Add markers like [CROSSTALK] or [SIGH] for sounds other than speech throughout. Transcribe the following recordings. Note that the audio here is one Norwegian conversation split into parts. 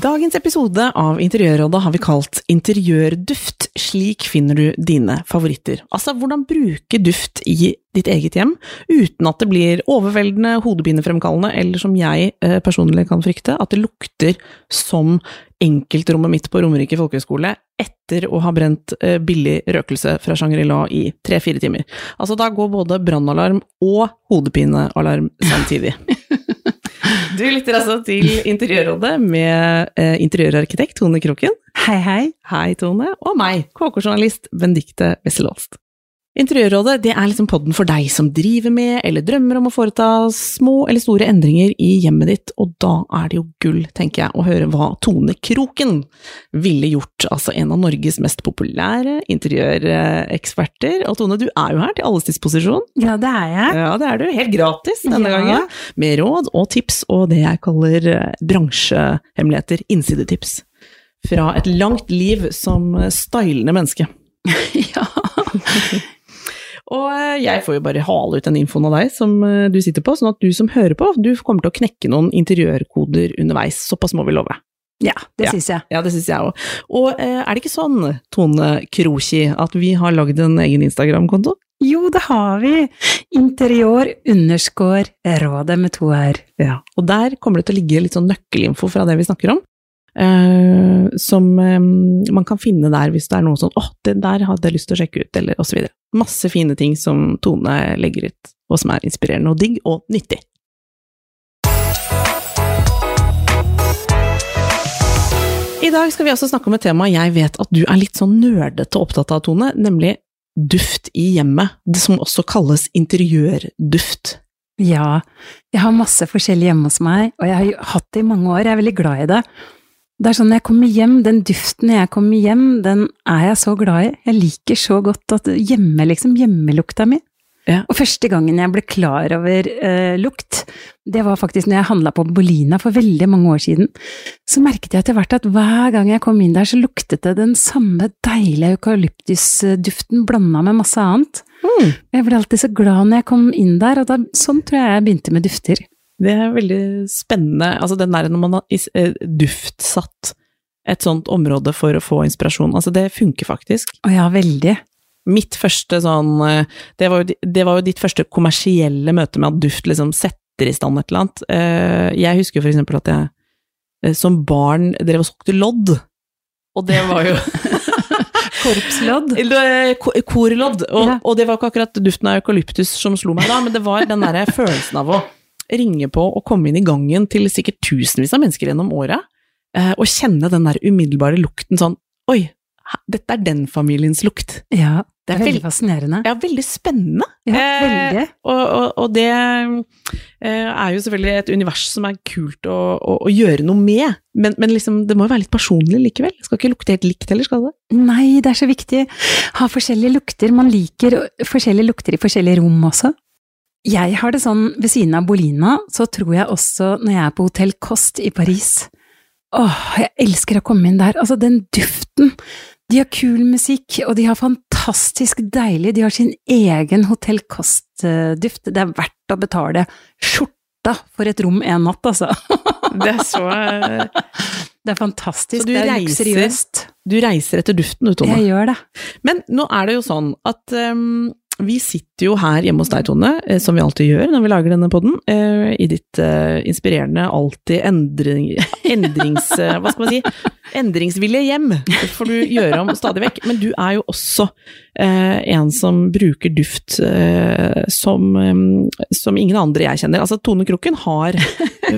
Dagens episode av Interiørrådet har vi kalt Interiørduft. Slik finner du dine favoritter. Altså hvordan bruke duft i ditt eget hjem, uten at det blir overveldende, hodepinefremkallende, eller som jeg eh, personlig kan frykte, at det lukter som enkeltrommet mitt på Romerike folkehøgskole etter å ha brent eh, billig røkelse fra Shangri-La i tre-fire timer. Altså da går både brannalarm og hodepinealarm samtidig. [LAUGHS] Du lytter altså til Interiørrådet med eh, interiørarkitekt Tone Kroken. Hei, hei. Hei, Tone. Og meg, KK-journalist Benedicte Wessel-Holst. Interiørrådet det er liksom podden for deg som driver med eller drømmer om å foreta små eller store endringer i hjemmet ditt, og da er det jo gull, tenker jeg, å høre hva Tone Kroken ville gjort, altså en av Norges mest populære interiøreksperter. Og Tone, du er jo her til alles disposisjon. Ja, det er jeg. Ja, det er du. Helt gratis denne Ja. gangen. Med råd og tips og det jeg kaller eh, bransjehemmeligheter, innsidetips. Fra et langt liv som eh, stylende menneske. [LAUGHS] Ja. Og eh, jeg får jo bare hale ut den infoen av deg som eh, du sitter på, sånn at du som hører på, du kommer til å knekke noen interiørkoder underveis. Såpass må vi love. ja, det Ja. syns jeg. Ja, det syns jeg òg. Og eh, er det ikke sånn, Tone Kroki, at vi har lagd en egen Instagram-konto? Jo, det har vi. Interiør underscore rådet med to r. Ja. Og der kommer det til å ligge litt sånn nøkkelinfo fra det vi snakker om. Eh, som um, man kan finne der hvis det er noe sånn 'Å, det der hadde jeg lyst til å sjekke ut', eller osv. Masse fine ting som Tone legger ut, og som er inspirerende og digg og nyttig. I dag skal vi også snakke om et tema jeg vet at du er litt sånn nerdete opptatt av, Tone, nemlig duft i hjemmet, det som også kalles interiørduft. Ja, jeg har masse forskjellig hjemme hos meg, og jeg har hatt det i mange år. Jeg er veldig glad i det. Det er sånn jeg kommer hjem, den duften jeg kommer hjem, den er jeg så glad i. Jeg liker så godt at hjemme, liksom, hjemmelukta mi. Ja. Og første gangen jeg ble klar over eh, lukt, det var faktisk når jeg handla på Bolina for veldig mange år siden. Så merket jeg etter hvert at hver gang jeg kom inn der, så luktet det den samme deilige eukalyptusduften blanda med masse annet. Mm. Jeg ble alltid så glad når jeg kom inn der, og da, sånn tror jeg jeg begynte med dufter. Det er veldig spennende. Altså den der når man har eh, duftsatt et sånt område for å få inspirasjon, altså det funker faktisk. Å ja, veldig. Mitt første sånn eh, det var, jo, det var jo ditt første kommersielle møte med at duft liksom setter i stand et eller annet. Eh, Jeg husker for eksempel at jeg som barn drev og solgte lodd, og det var jo [LAUGHS] [LAUGHS] Korpslodd. Korlodd, og, Ja. og det var ikke akkurat duften av eukalyptus som slo meg da, men det var den derre følelsen av å ringe på og komme inn i gangen til sikkert tusenvis av mennesker gjennom året, eh, og kjenne den der umiddelbare lukten sånn Oi, dette er den familiens lukt. Ja, det er veldig fascinerende. Ja, veldig spennende. Ja, Eh, veldig. Og, og, og det eh, er jo selvfølgelig et univers som er kult å, å, å gjøre noe med, men, men liksom, det må jo være litt personlig likevel. Det skal ikke lukte helt likt heller, skal det? Nei, det er så viktig. Ha forskjellige lukter. Man liker forskjellige lukter i forskjellige rom også. Jeg har det sånn ved siden av Bolina, så tror jeg også når jeg er på Hotell Kost i Paris Åh, jeg elsker å komme inn der. Altså, den duften. De har kul musikk, og de har fantastisk deilig De har sin egen Hotell Kost-duft. Det er verdt å betale skjorta for et rom en natt, altså. [LAUGHS] Det er så Det er fantastisk. Du det er reiser- luksuriøst. Du reiser etter duften, du, Tone. Jeg gjør det. Men nå er det jo sånn at um, vi sitter jo her hjemme hos deg, Tone, eh, som vi alltid gjør når vi lager denne podden, eh, i ditt eh, inspirerende, alltid endring, [LAUGHS] endrings... Hva skal man si? Endringsvillige hjem, for du gjør om stadig vekk. Men du er jo også en som bruker duft som, som ingen andre jeg kjenner. Altså, Tone Kroken har,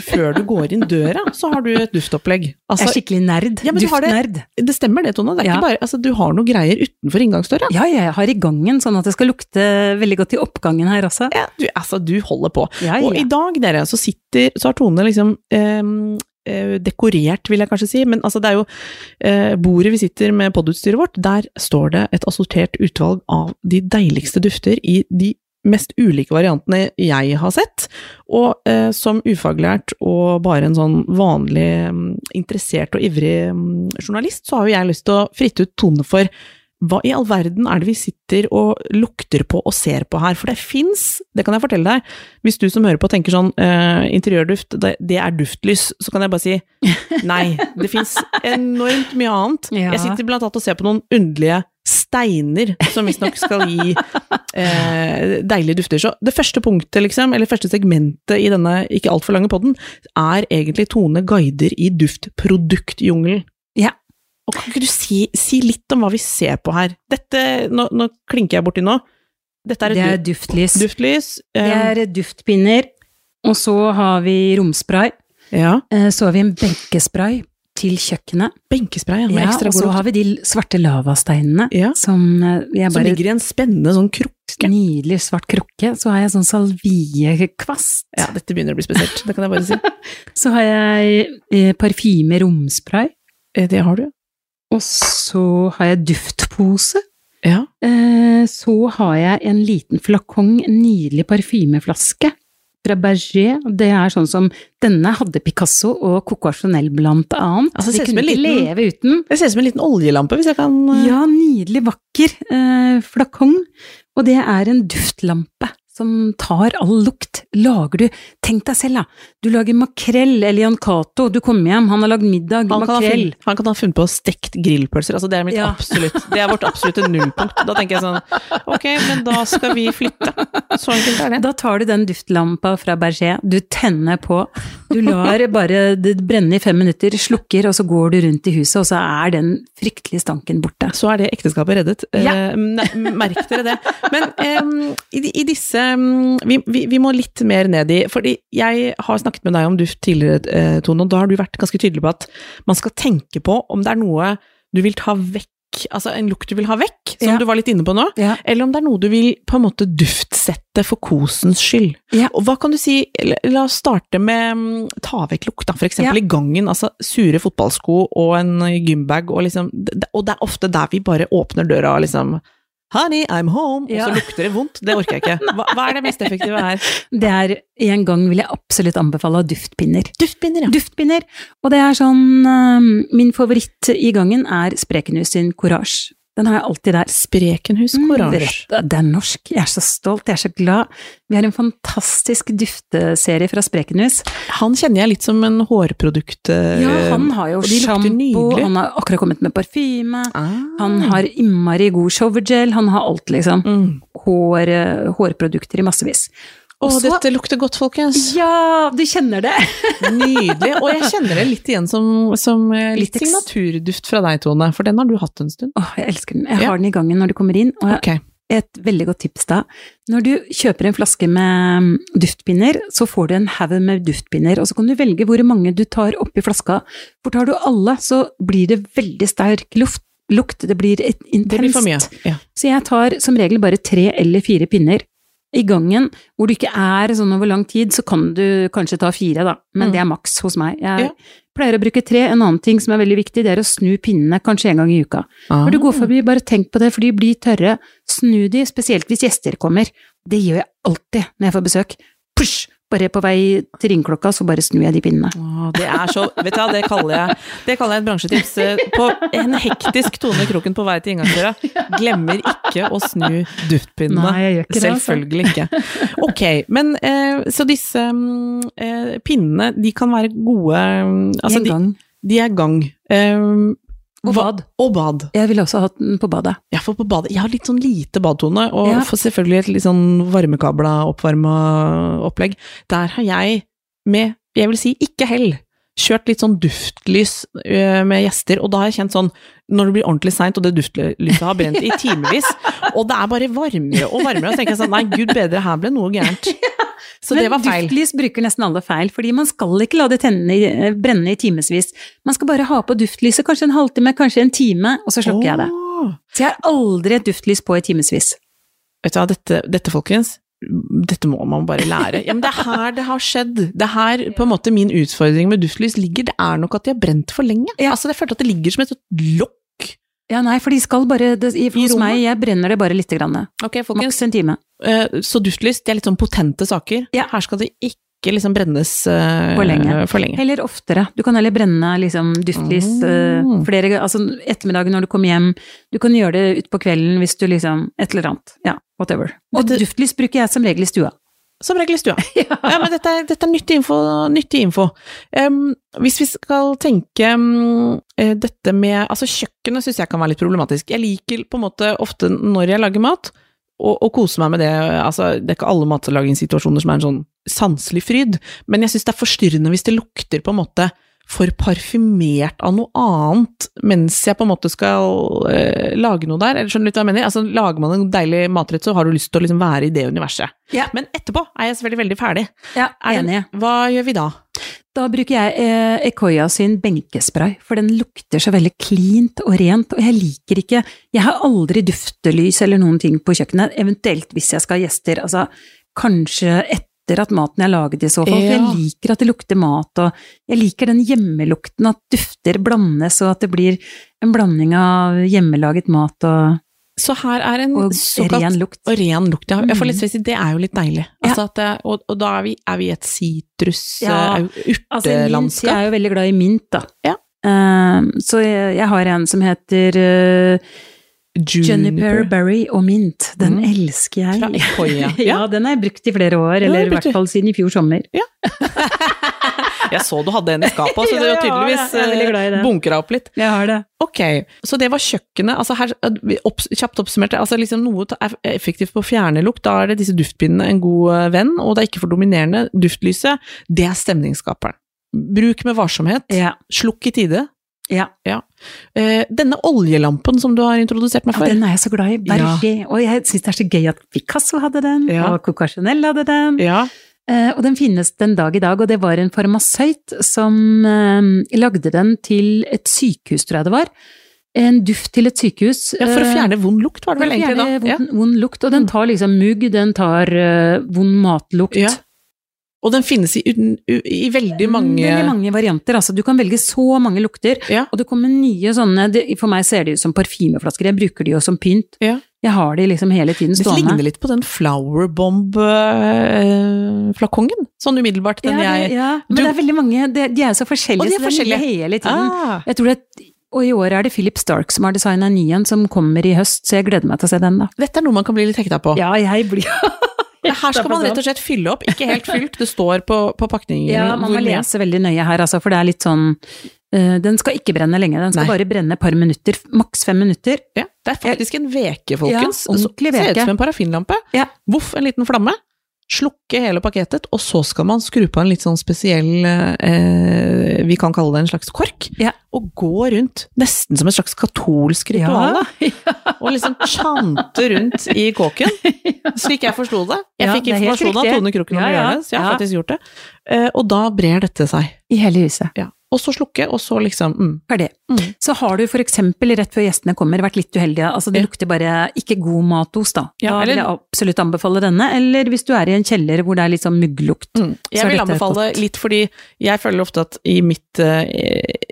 før du går inn døra, så har du et duftopplegg. Jeg Altså, er skikkelig nerd. Ja, Duftnerd. det- det stemmer det, Tone. Det er Ja. ikke bare, altså, du har noen greier utenfor inngangsdøra. Ja, jeg har i gangen, sånn at det skal lukte veldig godt i oppgangen her også. Ja, du, altså, du holder på. Ja, Og i ja. dag, dere, så sitter Så har Tone liksom ehm, eh, dekorert, vil jeg kanskje si, men altså det er jo eh, bordet vi sitter med podutstyret vårt, der står det et assortert utvalg av de deiligste dufter i de mest ulike variantene jeg har sett, og eh, som ufaglært og bare en sånn vanlig mm, interessert og ivrig mm, journalist, så har jo jeg lyst til å fritte ut Tone for hva i all verden er det vi sitter og lukter på og ser på her? For det fins, det kan jeg fortelle deg, hvis du som hører på tenker sånn eh, interiørduft, det, det er duftlys, så kan jeg bare si [LAUGHS] nei, det fins enormt mye annet. Ja. Jeg sitter blant annet og ser på noen underlige steiner som visstnok skal gi eh, deilige dufter. Så det første punktet, liksom, eller første segmentet i denne ikke altfor lange podden, er egentlig Tone guider i duftproduktjungelen. Ja. Og kan ikke du si, si litt om hva vi ser på her? Dette, nå, nå klinker jeg borti nå. Dette er Det er du- duftlys. duftlys. Det eh, er duftpinner. Og så har vi romspray. ja. Eh, Så har vi en benkespray til kjøkkenet. Benkespray, ja, Ja, og så har vi de svarte lavasteinene Ja. som jeg bare Som ligger i en spennende sånn krukke. Nydelig svart krukke. Så har jeg sånn salviekvast. Ja, dette begynner å bli spesielt, det kan jeg bare si. [LAUGHS] Så har jeg eh, parfyme romspray. Eh, Det har du. Og så har jeg duftpose. Ja. Eh, Så har jeg en liten flakong, en nydelig parfymeflaske fra Berger. Det er sånn som Denne hadde Picasso og Coco Chanel blant annet. Altså, De kunne ikke liten- leve uten. Det ser ut som en liten oljelampe, hvis jeg kan eh, Ja, nydelig vakker eh, flakong. Og det er en duftlampe som tar all lukt. Lager du Tenk deg selv, da. Du lager makrell eller Jan Cato. Du kommer hjem, han har lagd middag, han kan, ha makrell. han kan ha funnet på stekt grillpølser. Altså det, er Ja. absolutt, det er vårt absolutte nullpunkt. Da tenker jeg sånn Ok, men da skal vi flytte. Så enkelt er det. Da tar du den duftlampa fra Berger, du tenner på, du lar bare det brenne i fem minutter, slukker, og så går du rundt i huset, og så er den fryktelige stanken borte. Så er det ekteskapet reddet. Ja. Eh, merk dere det. Men eh, i, i disse mm, vi, vi, vi må litt mer ned i Fordi jeg har snakket med deg om duft tidligere, eh, Tone, og da har du vært ganske tydelig på at man skal tenke på om det er noe du vil ta vekk, altså en lukt du vil ha vekk, som Ja. du var litt inne på nå, Ja. eller om det er noe du vil på en måte duftsette for kosens skyld. Ja. Og hva kan du si, la oss starte med mm, ta vekk lukt, da, for eksempel i gangen, altså sure fotballsko og en gymbag, og liksom, og det er ofte der vi bare åpner døra og liksom Honey, I'm home! Ja. Og så lukter det vondt. Det orker jeg ikke. [LAUGHS] Hva, hva er det mest effektive her? Det er, en gang vil jeg absolutt anbefale duftpinner. Duftpinner, ja. Duftpinner! Og det er sånn øhm, Min favoritt i gangen er Sprekenhus sin Courage. Den har jeg alltid der. Sprekenhus Mm, Courage. rett- Det er norsk. Jeg er så stolt, jeg er så glad. Vi har en fantastisk dufteserie fra Sprekenhus. Han kjenner jeg litt som en hårprodukt... eh, Ja, han har jo sjampo, han har akkurat kommet med parfyme, Ah. han har innmari god showergel, han har alt, liksom. mm. Hår, eh, hårprodukter i massevis. Å, så- dette lukter godt, folkens! Ja, du kjenner det! [LAUGHS] Nydelig. Og jeg kjenner det litt igjen som, som eh, litt Litt signaturduft fra deg, Tone, for den har du hatt en stund. Åh, jeg elsker den. Jeg Ja. har den i gangen når du kommer inn. Og okay. et veldig godt tips da. Når du kjøper en flaske med mm, duftpinner, så får du en haug med duftpinner, og så kan du velge hvor mange du tar oppi flaska. For tar du alle, så blir det veldig sterk luft. Lukt, det blir intenst. Det blir for mye. Ja. Så jeg tar som regel bare tre eller fire pinner. I gangen, hvor du ikke er sånn over lang tid, så kan du kanskje ta fire, da. Men Mm. det er maks hos meg. Jeg Ja. pleier å bruke tre. En annen ting som er veldig viktig, det er å snu pinnene kanskje en gang i uka. Ah. Når du går forbi, bare tenk på det, for de blir tørre. Snu de, spesielt hvis gjester kommer. Det gjør jeg alltid når jeg får besøk. Push! Bare på vei til ringeklokka, så bare snur jeg de pinnene. Åh, det er så Vet du hva, det kaller jeg, det kaller jeg et bransjetips. Eh, På en hektisk Tone Kroken på vei til inngangsdøra. Glemmer ikke å snu duftpinnene. Nei, jeg gjør ikke det, altså. Selvfølgelig ikke. Ok, men eh, så disse mm, eh, pinnene, de kan være gode altså, I er gang. De, de er gang. Eh, Og bad. Og bad. Jeg ville også hatt den på badet. Jeg for på badet. Jeg har litt sånn lite badetone, og Ja. får selvfølgelig et litt sånn varmekabla, oppvarma opplegg. Der har jeg, med, jeg vil si, ikke hell, kjørt litt sånn duftlys øh, med gjester, og da har jeg kjent sånn, når det blir ordentlig seint, og det duftlyset har brent i timevis, og det er bare varmere og varmere, og så tenker jeg sånn, nei, gud bedre, her ble noe gærent. [LAUGHS] Så det var feil. duftlys bruker nesten alle feil, fordi man skal ikke la det tenne, eh, brenne i timevis. Man skal bare ha på duftlyset kanskje en halvtime, kanskje en time, og så slukker jeg det. Så jeg har aldri et duftlys på i timevis. Vet du hva, dette, dette folkens, dette må man bare lære. Ja, men det er her det har skjedd. Det er her på en måte min utfordring med duftlys ligger. Det er nok at de har brent for lenge. Altså, jeg følte at det ligger som et lokk. Ja, nei, for de skal bare det, i, Hos rommet? meg, jeg brenner det bare lite grann. Okay, folkens. Maks en time. Uh, Så duftlys, det er litt sånn potente saker. Ja. Her skal det ikke liksom brennes uh, For lenge. For lenge. Heller oftere. Du kan heller brenne liksom duftlys mm. uh, flere Altså ettermiddagen når du kommer hjem. Du kan gjøre det utpå kvelden hvis du liksom Et eller annet. Ja, whatever. Og Dette- duftlys bruker jeg som regel i stua. Som regel i stua. [LAUGHS] Ja, men dette dette er nyttig info. Nyttig info. Um, hvis vi skal tenke eh, dette med Altså, kjøkkenet syns jeg kan være litt problematisk. Jeg liker på en måte ofte når jeg lager mat, å å kose meg med det. Altså, det er ikke alle matlagingssituasjoner som er en sånn sanselig fryd, men jeg syns det er forstyrrende hvis det lukter på en måte for parfymert av noe annet mens jeg på en måte skal eh, lage noe der. Eller skjønner du litt hva jeg mener? Altså, lager man en deilig matrett, så har du lyst til å liksom være i det universet. Ja. Men etterpå er jeg selvfølgelig veldig ferdig. Ja, Er det- Hva gjør vi da? Da bruker jeg eh, Ecoya sin benkespray, for den lukter så veldig cleant og rent, og jeg liker ikke Jeg har aldri duftelys eller noen ting på kjøkkenet, eventuelt hvis jeg skal ha gjester, altså kanskje etter at maten er laget i så fall, for Ja. jeg liker at det lukter mat, og jeg liker den hjemmelukten, at dufter blandes, og at det blir en blanding av hjemmelaget mat og, Så her er en og såkalt ren lukt. og ren lukt. Ja. Litt Mhm. det er jo litt deilig. Altså at og, og da er vi, er vi et sitrus, Ja. eh, Altså, mint, jeg er jo veldig glad i mint, da. Ja. Uh, så jeg, jeg har en som heter uh, Juniper, Berry og Mint. Den Mm. elsker jeg. Fra Ekoia. [LAUGHS] ja, den har jeg brukt i flere år, eller i hvert fall siden i fjor sommer. [LAUGHS] Jeg så du hadde en i skapet så [LAUGHS] du har tydeligvis det. bunkra opp litt. Jeg har det. Ok, så det var kjøkkenet. Altså her, opp, kjapt oppsummert, altså liksom noe er effektivt på å fjerne lukt, da er det disse duftpinnene en god eh, venn, og det er ikke for dominerende. Duftlyset, det er stemningsskaperen. Bruk med varsomhet. Ja. Slukk i tide. ja. Eh, denne oljelampen som du har introdusert meg ja den er jeg så glad i. Berger. Og jeg syns det er så gøy at Picasso hadde den, Ja. og Coca Chanel hadde den. Ja. Eh, og den finnes den dag i dag, og det var en farmasøyt som eh, lagde den til et sykehus, tror jeg det var. En duft til et sykehus. ja, for å eh, fjerne vond lukt, var det vel egentlig da? Vond, Ja. vond, lukt, og den tar liksom mugg, den tar vond matlukt. Ja. Og den finnes i, i veldig mange Veldig mange varianter, altså. Du kan velge så mange lukter. Ja. Og det kommer nye sånne, for meg ser de ut som parfymeflasker, jeg bruker de jo som pynt. Ja. Jeg har de liksom hele tiden stående. Det ligner litt på den Flowerbomb-flakongen, sånn umiddelbart. Den ja, jeg ja, men Du- det er veldig mange, De, de er så forskjellige, Og de er så det er forskjellige. hele tiden. ah, Jeg tror det, og i år er det Philip Stark som har designa en ny en som kommer i høst, så jeg gleder meg til å se den, da. Dette er noe man kan bli litt hekta på. Ja, jeg blir [LAUGHS] Her skal man rett og slett fylle opp, ikke helt fylt. Det står på, på pakningen Ja, man må lese veldig nøye her, altså, for det er litt sånn eh, Den skal ikke brenne lenge, den skal Nei. bare brenne et par minutter, maks fem minutter. Ja, det er faktisk en veke, folkens. Ja, ordentlig veke. Ser ut som en parafinlampe. Ja. Voff, en liten flamme. Slukke hele pakketet, og så skal man skru på en litt sånn spesiell eh, Vi kan kalle det en slags kork. Ja. Og gå rundt, nesten som et slags katolsk ritual. da. [LAUGHS] Og liksom chante rundt i kåken, [LAUGHS] slik jeg forsto det. Jeg Ja, fikk det informasjon av. Tone Kroken om Ja, ja. så jeg har Ja. faktisk gjort det. Eh, og da brer dette seg. I hele huset. Ja. Og så slukke, og så liksom mm. Ferdig. Mm. Så har du eksempel rett før gjestene kommer vært litt uheldige, altså det lukter bare ikke god matos da. Ja, da vil jeg absolutt anbefale denne, eller hvis du er i en kjeller hvor det er litt sånn mugglukt. Mm. Jeg vil anbefale litt fordi jeg føler ofte at i mitt uh,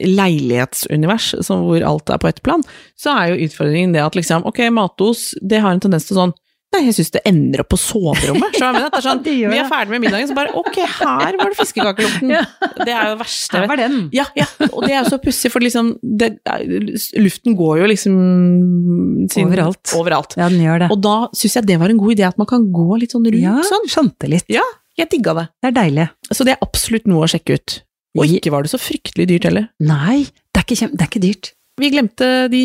leilighetsunivers, som hvor alt er på ett plan, så er jo utfordringen det at liksom, ok, matos, det har en tendens til sånn Nei, jeg syns det ender opp på soverommet. Så jeg mener, er [LAUGHS] sånn, vi er ferdig med middagen, så bare ok, her var det fiskekakelukten. [LAUGHS] Det er jo det verste. Her var den. Ja, ja, og det er jo så pussig, for liksom det, Luften går jo liksom Overalt. overalt. Ja, den gjør det. Og da syns jeg det var en god idé, at man kan gå litt sånn rundt ja, sånn. skjønte litt. Ja, jeg digga det. Det er deilig. Så det er absolutt noe å sjekke ut. Og ikke var det så fryktelig dyrt heller. Nei, det er ikke, det er ikke dyrt. Vi glemte de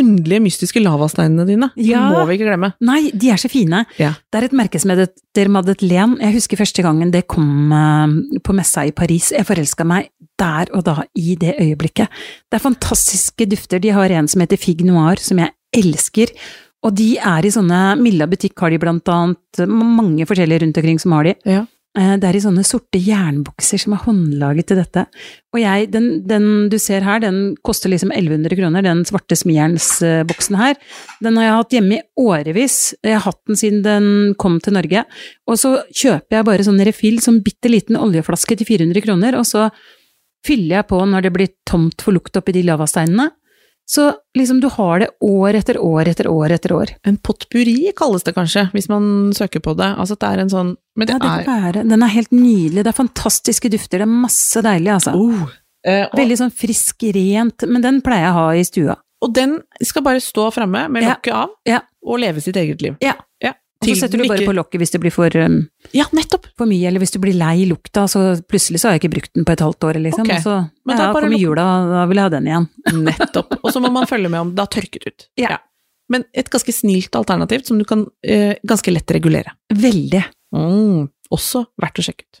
underlige, mystiske lavasteinene dine. De Det må vi ikke glemme. Nei, de er så fine. Ja. Det er et merke som heter Madeleine. Jeg husker første gangen det kom eh, på messa i Paris. Jeg forelska meg der og da, i det øyeblikket. Det er fantastiske dufter. De har en som heter Fig Noir, som jeg elsker. Og de er i sånne Milla butikk har de blant annet, mange forskjellige rundt omkring som har de. Ja. Eh, Det er i sånne sorte jernbukser som er håndlaget til dette. Og jeg, den, den du ser her, den koster liksom 1100 kroner, den svarte smijernsboksen her. Den har jeg hatt hjemme i årevis. Jeg har hatt den siden den kom til Norge. Og så kjøper jeg bare sånn refill, sånn bitte liten oljeflaske til 400 kroner, og så fyller jeg på når det blir tomt for lukt oppi de lavasteinene. Så liksom du har det år etter år etter år etter år. En potpurri kalles det kanskje, hvis man søker på det. Altså det er en sånn Men det Ja, det kan være. Den er helt nydelig. Det er fantastiske dufter. Det er masse deilig, altså. oh. eh, og, Veldig sånn frisk, rent. Men den pleier jeg å ha i stua. og den skal bare stå framme med Ja. av, Ja. og leve sitt eget liv. Ja. Ja. Og så setter du bare på lokket hvis det blir for, um, Ja, nettopp! for mye, eller hvis du blir lei lukta, så plutselig så har jeg ikke brukt den på et halvt år, liksom. Okay. Og så Men ja, bare lukk- jula, da vil jeg ha den igjen. [LAUGHS] Nettopp. Og så må man følge med om det har tørket ut. Ja. Men et ganske snilt alternativ som du kan uh, ganske lett regulere. Veldig. Mm. Også verdt å sjekke ut.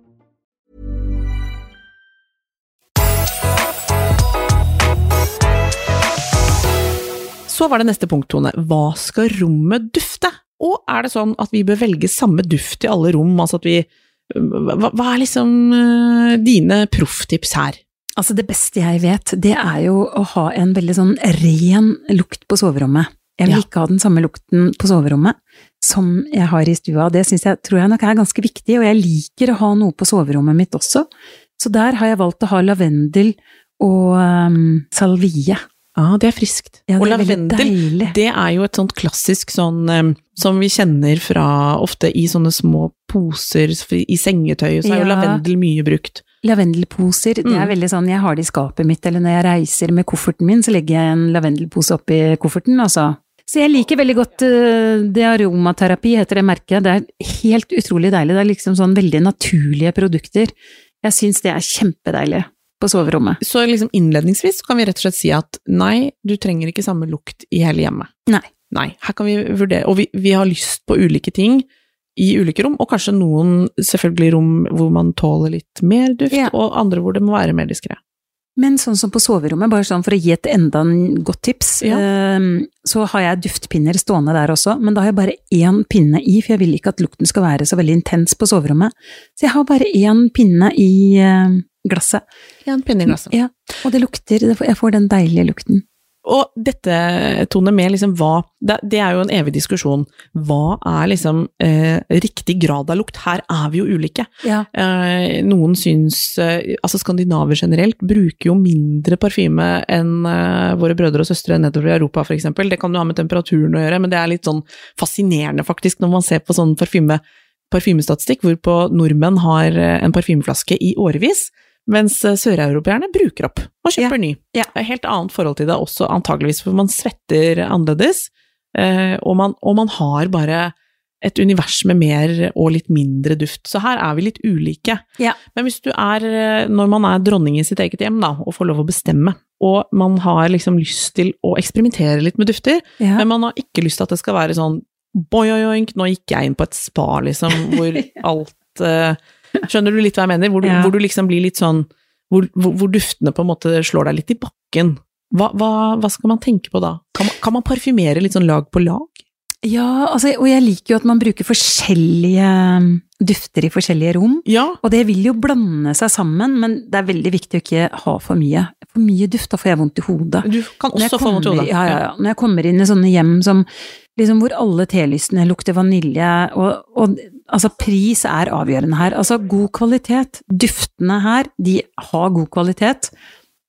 Så var det neste punkt, Tone. Hva skal rommet dufte? Og er det sånn at vi bør velge samme duft i alle rom? Altså at vi Hva, hva er liksom uh, dine profftips her? Altså, det beste jeg vet, det er jo å ha en veldig sånn ren lukt på soverommet. Jeg vil Ja. ikke ha den samme lukten på soverommet som jeg har i stua. Det synes jeg, tror jeg nok er ganske viktig, og jeg liker å ha noe på soverommet mitt også. Så der har jeg valgt å ha lavendel og um, salvie. Ja, det er friskt. Ja, og det veldig lavendel, det er jo et sånt klassisk sånn um, som vi kjenner fra ofte i sånne små poser i sengetøyet, så er jo lavendel mye brukt. Lavendelposer, det er Mm. veldig sånn, jeg har det i skapet mitt, eller når jeg reiser med kofferten min, så legger jeg en lavendelpose oppi kofferten, altså. Så jeg liker veldig godt eh, det aromaterapi, heter det merket. Det er helt utrolig deilig. Det er liksom sånn veldig naturlige produkter. Jeg syns det er kjempedeilig på soverommet. Så liksom innledningsvis kan vi rett og slett si at nei, du trenger ikke samme lukt i hele hjemmet. Nei. Nei, her kan vi vurdere, og vi, vi har lyst på ulike ting i ulike rom, og kanskje noen selvfølgelig rom hvor man tåler litt mer duft, Ja. og andre hvor det må være mer diskré. Men sånn som på soverommet, bare sånn for å gi et enda en godt tips, Ja. eh, så har jeg duftpinner stående der også, men da har jeg bare én pinne i, for jeg vil ikke at lukten skal være så veldig intens på soverommet. Så jeg har bare én pinne i eh, glasset. I glasset. Ja, og det lukter, jeg får den deilige lukten. Og dette, Tone, med liksom hva det, er jo en evig diskusjon. Hva er liksom eh, riktig grad av lukt? Her er vi jo ulike. Ja. Eh, noen syns eh, Altså skandinaver generelt bruker jo mindre parfyme enn eh, våre brødre og søstre nedover i Europa, eksempel. Det kan jo ha med temperaturen å gjøre, men det er litt sånn fascinerende, faktisk, når man ser på sånn parfyme, parfymestatistikk, hvorpå nordmenn har eh, en parfymeflaske i årevis, mens eh, søreuropeerne bruker opp og kjøper ny. Ja. Det er et helt annet forhold til det også, antageligvis, for man svetter annerledes, eh, og man, og man har bare et univers med mer og litt mindre duft. Så her er vi litt ulike. Ja. Men hvis du er, eh, når man er dronning i sitt eget hjem, da, og får lov å bestemme, og man har liksom lyst til å eksperimentere litt med dufter, Ja. men man har ikke lyst til at det skal være sånn boing, nå gikk jeg inn på et spa, liksom, hvor [LAUGHS] alt eh, Skjønner du litt hva jeg mener? Hvor du, Ja. hvor du liksom blir litt sånn hvor, hvor, hvor duftene på en måte slår deg litt i bakken. Hva, hva, hva skal man tenke på da? Kan man, kan man parfymere litt sånn lag på lag? Ja, altså, og jeg liker jo at man bruker forskjellige um, dufter i forskjellige rom. Ja, Og det vil jo blande seg sammen, men det er veldig viktig å ikke ha for mye. For mye duft, da får jeg vondt i hodet. du kan også få vondt i hodet. Ja, ja, ja. Når jeg kommer inn i sånne hjem som liksom hvor alle telysene lukter vanilje, og, og Altså, pris er avgjørende her. Altså, god kvalitet. Duftene her, de har god kvalitet.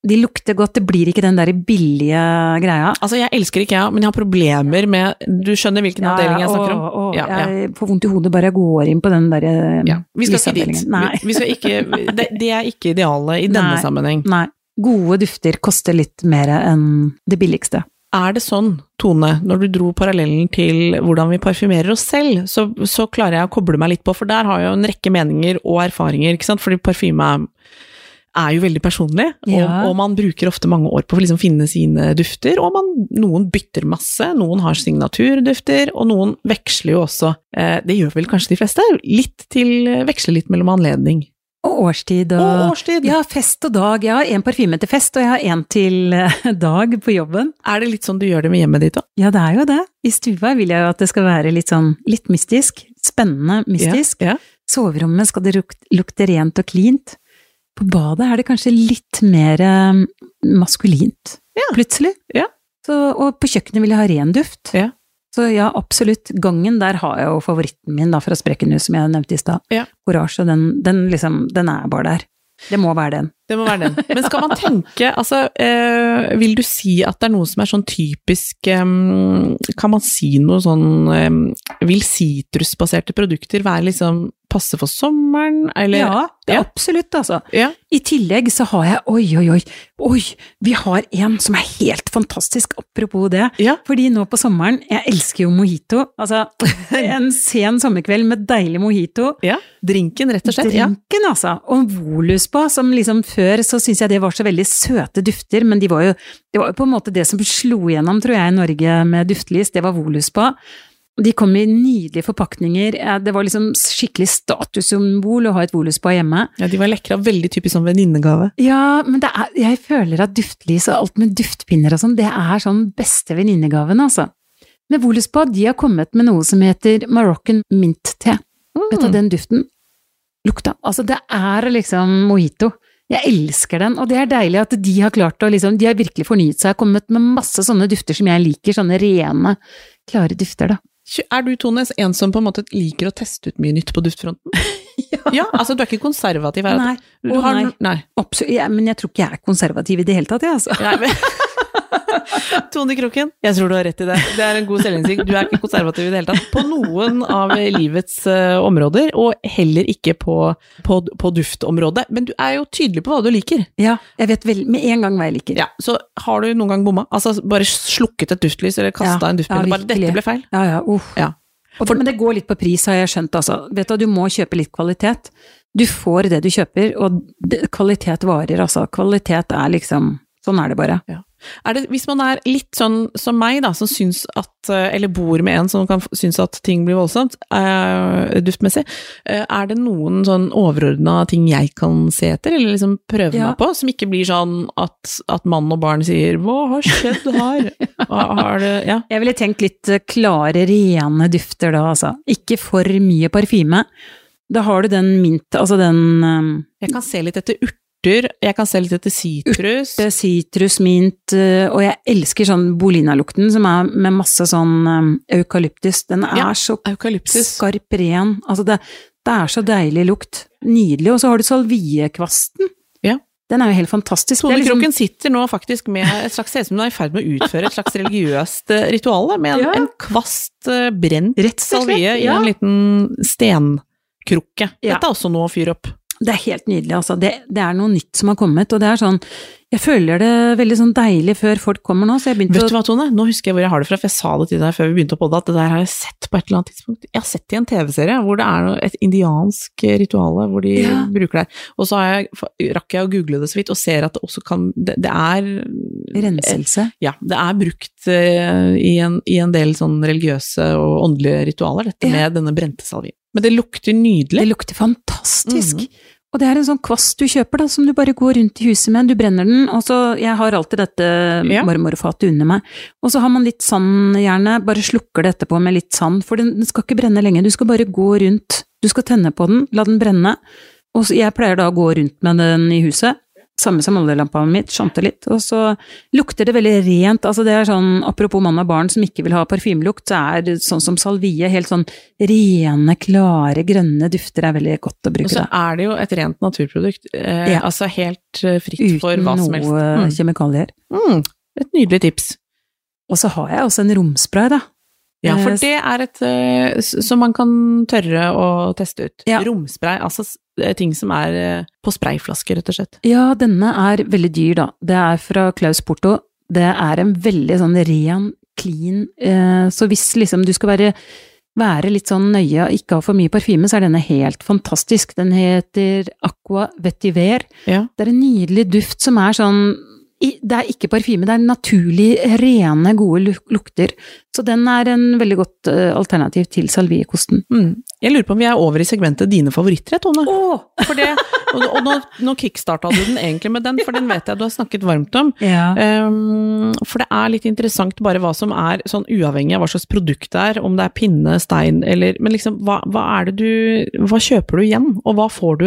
De lukter godt, det blir ikke den der billige greia. Altså, jeg elsker Ikea, men jeg har problemer med Du skjønner hvilken avdeling jeg snakker om? å, å, Ja, ja. Jeg får vondt i hodet bare jeg går inn på den der eh, Ja, vi skal ikke dit. Nei. Vi, vi skal ikke, det, det er ikke idealet i [LAUGHS] denne Nei. sammenheng. Nei. Gode dufter koster litt mer enn det billigste. Er det sånn, Tone, når du dro parallellen til hvordan vi parfymerer oss selv, så, så klarer jeg å koble meg litt på, for der har jeg jo en rekke meninger og erfaringer, ikke sant, fordi parfyme er, er jo veldig personlig, Ja. og, og man bruker ofte mange år på å liksom finne sine dufter, og man, noen bytter masse, noen har signaturdufter, og noen veksler jo også, eh, det gjør vel kanskje de fleste, litt til, veksler litt mellom anledning. Og årstid og Og årstid! Ja, fest og dag. Jeg har en parfyme til fest, og jeg har en til eh, dag på jobben. Er det litt sånn du gjør det med hjemmet ditt da? Ja, det er jo det. I stua vil jeg jo at det skal være litt sånn litt mystisk. Spennende mystisk. Ja, ja. Soverommet skal det luk- lukte rent og cleant. På badet er det kanskje litt mer eh, maskulint, Ja. plutselig. Ja. Så, og på kjøkkenet vil jeg ha ren duft. Ja. Så ja, absolutt. Gangen, der har jeg jo favoritten min da, fra Sprekkenhus, som jeg nevnte i stad. Ja. Courage, og den, den liksom, den er bare der. Det må være den. Det må være den. Men skal man tenke, [LAUGHS] altså eh, Vil du si at det er noe som er sånn typisk eh, Kan man si noe sånn eh, Vil sitrusbaserte produkter være liksom passe for sommeren, eller? ja, det ja. absolutt, altså. Ja. I tillegg så har jeg Oi, oi, oi! Oi! Vi har en som er helt fantastisk, apropos det. Ja. Fordi nå på sommeren Jeg elsker jo mojito. Altså, [LAUGHS] en sen sommerkveld med deilig mojito. ja. Drinken, rett og slett. Drinken, altså. Og volus på, som liksom før så syns jeg det var så veldig søte dufter, men de var jo, det var jo på en måte det som slo igjennom, tror jeg, i Norge med duftlys, det var volus på. Og De kom i nydelige forpakninger. Det var liksom skikkelig statussymbol å ha et volus på hjemme. ja, de var lekre og veldig typisk sånn venninnegave. Ja, men er, jeg føler at duftlys og alt med duftpinner og sånn, det er sånn beste venninnegaven, altså. Med Voluspå, de har kommet med noe som heter Moroccan mint-te. Vet du, den duften lukta Altså, det er liksom mojito. Jeg elsker den, og det er deilig at de har klart å liksom De har virkelig fornyet seg, kommet med masse sånne dufter som jeg liker, sånne rene, klare dufter, da. Er du, Tone, en som på en måte liker å teste ut mye nytt på duftfronten? [LAUGHS] ja. altså du er ikke konservativ her? Nei. Du har, nei. nei. Absolutt, ja, men jeg tror ikke jeg er konservativ i det hele tatt, jeg, altså. Nei, men [LAUGHS] Tone Kroken, jeg tror du har rett i det. Det er en god selvinnsikt. Du er ikke konservativ i det hele tatt. På noen av livets uh, områder, og heller ikke på, på, på duftområdet. Men du er jo tydelig på hva du liker. Ja, jeg vet vel med en gang hva jeg liker. Ja, Så har du noen gang bomma? Altså bare slukket et duftlys, eller kasta Ja, en duftpille? ja, bare 'dette ble feil'? Ja, ja, uff. Ja. For, men det går litt på pris, har jeg skjønt, altså. Vet du, du må kjøpe litt kvalitet. Du får det du kjøper, og kvalitet varer, altså. Kvalitet er liksom Sånn er det bare. Er det, hvis man er litt sånn som meg, da, som syns at eh, Eller bor med en som kan synes at ting blir voldsomt, uh, duftmessig, Uh, er det noen sånn overordna ting jeg kan se etter, eller liksom prøve Ja. meg på, som ikke blir sånn at, at mann og barn sier 'hva har skjedd her'? Hva Har det, ja. Jeg ville tenkt litt klare, rene dufter da, altså. Ikke for mye parfyme. Da har du den mint, altså den um, Jeg kan se litt etter urter, jeg kan se litt etter sitrus. sitrus, mint, eh, og jeg elsker sånn Bolina-lukten som er med masse sånn um, eukalyptus. Den er Ja, så skarp, ren. Altså det, det er så deilig lukt. Nydelig. Og så har du salviekvasten. Ja. Den er jo helt fantastisk. Tone liksom- Kroken sitter nå faktisk med et slags, ser ut som hun er i ferd med å utføre et slags religiøst eh, ritual, med en, Ja. en kvast eh, brent salvie i en liten stenkrukke. Dette er også noe å fyre opp. Det er helt nydelig, altså. Det, det er noe nytt som har kommet, og det er sånn Jeg føler det veldig sånn deilig før folk kommer nå, så jeg begynte Vet du hva, Tone? Nå husker jeg hvor jeg har det fra, for jeg sa det til deg før vi begynte å podde, at det der har jeg sett på et eller annet tidspunkt. Jeg har sett det i en TV-serie hvor det er et indiansk rituale hvor de Ja. bruker det. her. Og så har jeg, rakk jeg å google det så vidt, og ser at det også kan Det, det er Renselse. Ja, det er brukt eh, i, en, i en del sånn religiøse og åndelige ritualer, dette Ja. med denne brente salvien. Men det lukter nydelig. Det lukter fantastisk. Mhm. Og det er en sånn kvast du kjøper, da, som du bare går rundt i huset med. Du brenner den, og så Jeg har alltid dette Ja. marmorfatet under meg. Og så har man litt sand, gjerne. Bare slukker det etterpå med litt sand, for den, skal ikke brenne lenge. Du skal bare gå rundt. Du skal tenne på den, la den brenne. Og så, jeg pleier da å gå rundt med den i huset. Samme som oljelampa mitt, skjønte litt. Og så lukter det veldig rent. Altså det er sånn, apropos mann og barn som ikke vil ha parfymelukt, så er det sånn som salvie, helt sånn rene, klare, grønne dufter er veldig godt å bruke. Og så er det jo et rent naturprodukt. Eh, Ja. Altså helt fritt fritt for hva som helst. Uten noe Mm. kjemikalier. Mm. Et nydelig tips. Og så har jeg også en romspray, da. Ja, for Eh, det er et eh, som man kan tørre å teste ut. Ja. Romspray, altså eh, ting som er eh, på sprayflasker, rett og slett. Ja, denne er veldig dyr, da. Det er fra Klaus Porto. Det er en veldig sånn ren, clean eh, Så hvis liksom du skal være, være litt sånn nøye og ikke ha for mye parfyme, så er denne helt fantastisk. Den heter Aqua Vetiver. Ja. Det er en nydelig duft som er sånn det er ikke parfyme, det er naturlig, rene, gode luk- lukter. Så den er en veldig godt eh, alternativ til salviekosten. Mm. Jeg lurer på om vi er over i segmentet dine favoritter, Tone. Oh! For det, [LAUGHS] og og nå, nå kickstarta du den egentlig med den, for den vet jeg du har snakket varmt om. Ja. Um, for det er litt interessant bare hva som er, sånn uavhengig av hva slags produkt det er, om det er pinne, stein eller Men liksom, hva, hva er det du Hva kjøper du igjen, og hva får du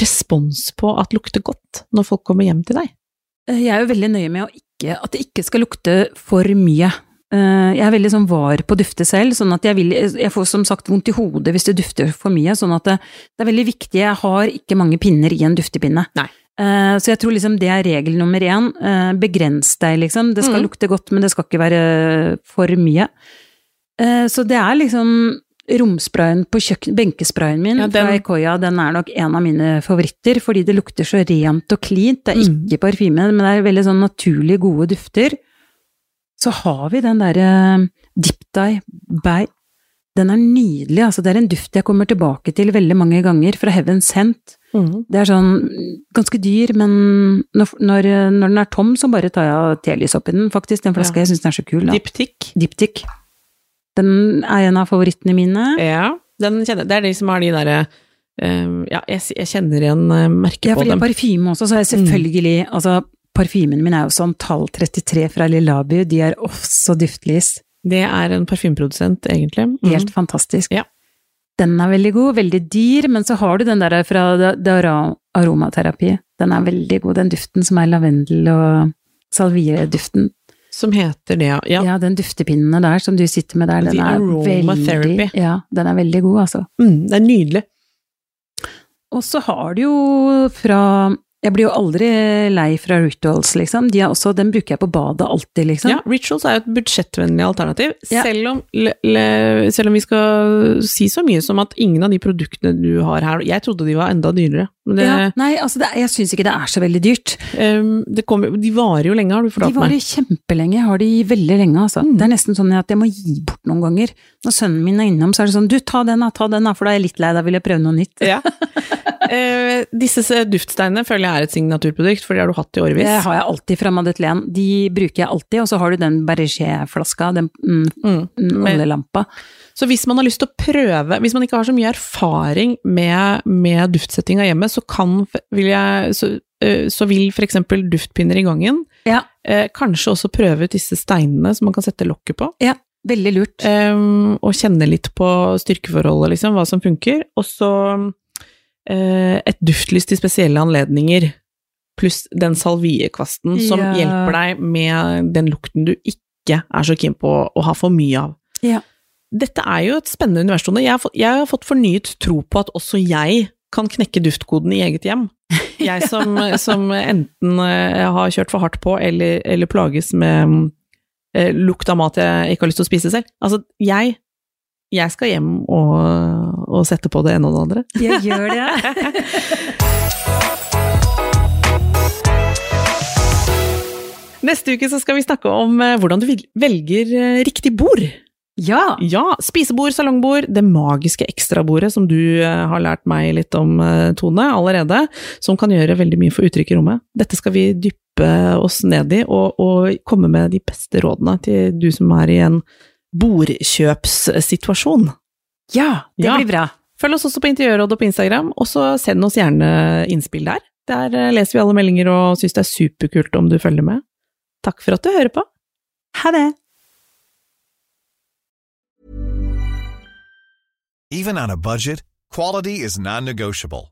respons på at lukter godt når folk kommer hjem til deg? Eh, Jeg er jo veldig nøye med ikke, at det ikke skal lukte for mye. Eh, Jeg er veldig sånn var på å dufte selv, sånn at jeg vil Jeg får som sagt vondt i hodet hvis det dufter for mye, sånn at det, det er veldig viktig. Jeg har ikke mange pinner i en duftepinne. Nei. Eh, Så jeg tror liksom det er regel nummer én. Begrens deg, liksom. Det skal mm. lukte godt, men det skal ikke være for mye. Så det er liksom romsprayen på kjøkken, benkesprayen min Ja, den- fra Ikoya, den er nok en av mine favoritter, fordi det lukter så rent og cleant. Det er Mm. ikke parfyme, men det er veldig sånn naturlig gode dufter. Så har vi den derre Dip Dye Bay. Den er nydelig, altså. Det er en duft jeg kommer tilbake til veldig mange ganger, fra Heaven Sent. Det er sånn ganske dyr, men når, når, når den er tom, så bare tar jeg telys oppi den, faktisk. Den flaska, Ja. jeg syns den er så kul. Da. Diptyk. Diptyk. Den er en av favorittene mine. Ja, den kjenner, det er de som har de derre uh, Ja, jeg, jeg kjenner igjen uh, merket Ja, på fordi dem. parfyme også, så er jeg selvfølgelig Altså, parfymen min er jo sånn tall 33 fra Lillabu, de er også duftlys. Det er en parfymeprodusent, egentlig. Mm. Helt fantastisk. Ja. Den er veldig god, veldig dyr, men så har du den der fra Det det aromaterapi. Den er veldig god, den duften som er lavendel og salvieduften. Som heter det, ja. Ja. den duftepinnene der som du sitter med der, den The er veldig Ja, den er veldig god, altså. Mm, det er nydelig. Og så har du jo fra Jeg blir jo aldri lei fra Rituals, liksom. De også, den bruker jeg på badet alltid, liksom. Ja, Rituals er jo et budsjettvennlig alternativ, Ja. selv, om, le, le, selv om vi skal si så mye som at ingen av de produktene du har her Jeg trodde de var enda dyrere. Men det, Ja, nei, altså det, jeg syns ikke det er så veldig dyrt. Um, det kommer- de varer jo lenge, har du De varer meg. kjempelenge, jeg har de veldig lenge, altså. Mm. Det er nesten sånn at jeg må gi bort noen ganger. Når sønnen min er innom, så er det sånn du, ta den da, ta den da, for da er jeg litt lei, da vil jeg prøve noe nytt. Ja. [LAUGHS] Eh, disse duftsteinene føler jeg er et signaturprodukt, for det har du hatt i årevis. Det har jeg alltid fra Madeleine. De bruker jeg alltid, og så har du den Berger-flaska, den mm, Mm. mm, oljelampa. Så hvis man har lyst til å prøve, hvis man ikke har så mye erfaring med, med duftsetting av hjemmet, så kan, vil jeg, så, eh, så vil eksempel duftpinner i gangen Ja, eh, kanskje også prøve ut disse steinene som man kan sette lokket på. ja, veldig lurt. Eh, og kjenne litt på styrkeforholdet, liksom, hva som funker. Og så et duftlys til spesielle anledninger, pluss den salviekvasten som Ja. hjelper deg med den lukten du ikke er så keen på å ha for mye av. Ja. Dette er jo et spennende univers, Tone. Jeg, jeg har fått fornyet tro på at også jeg kan knekke duftkoden i eget hjem. [LAUGHS] Jeg som, som enten eh, har kjørt for hardt på, eller, eller plages med eh, lukt av mat jeg ikke har lyst til å spise selv. Altså, jeg, jeg skal hjem og, og sette på det ene og det andre. [LAUGHS] Jeg gjør det. [LAUGHS] Neste uke så skal vi snakke om eh, hvordan du velger eh, riktig bord. Ja. Ja, spisebord, salongbord, det magiske ekstrabordet som du eh, har lært meg litt om, Tone, allerede, som kan gjøre veldig mye for uttrykk i rommet. Dette skal vi dyppe oss ned i, og, og komme med de beste rådene til du som er i en bordkjøpssituasjon. Ja, det Ja. blir bra. Følg oss også på Interiørrådet på Instagram, og så send oss gjerne innspill der. Der eh, leser vi alle meldinger og syns det er superkult om du følger med. Takk for at du hører på. Ha det. Even on a budget, quality is non-negotiable.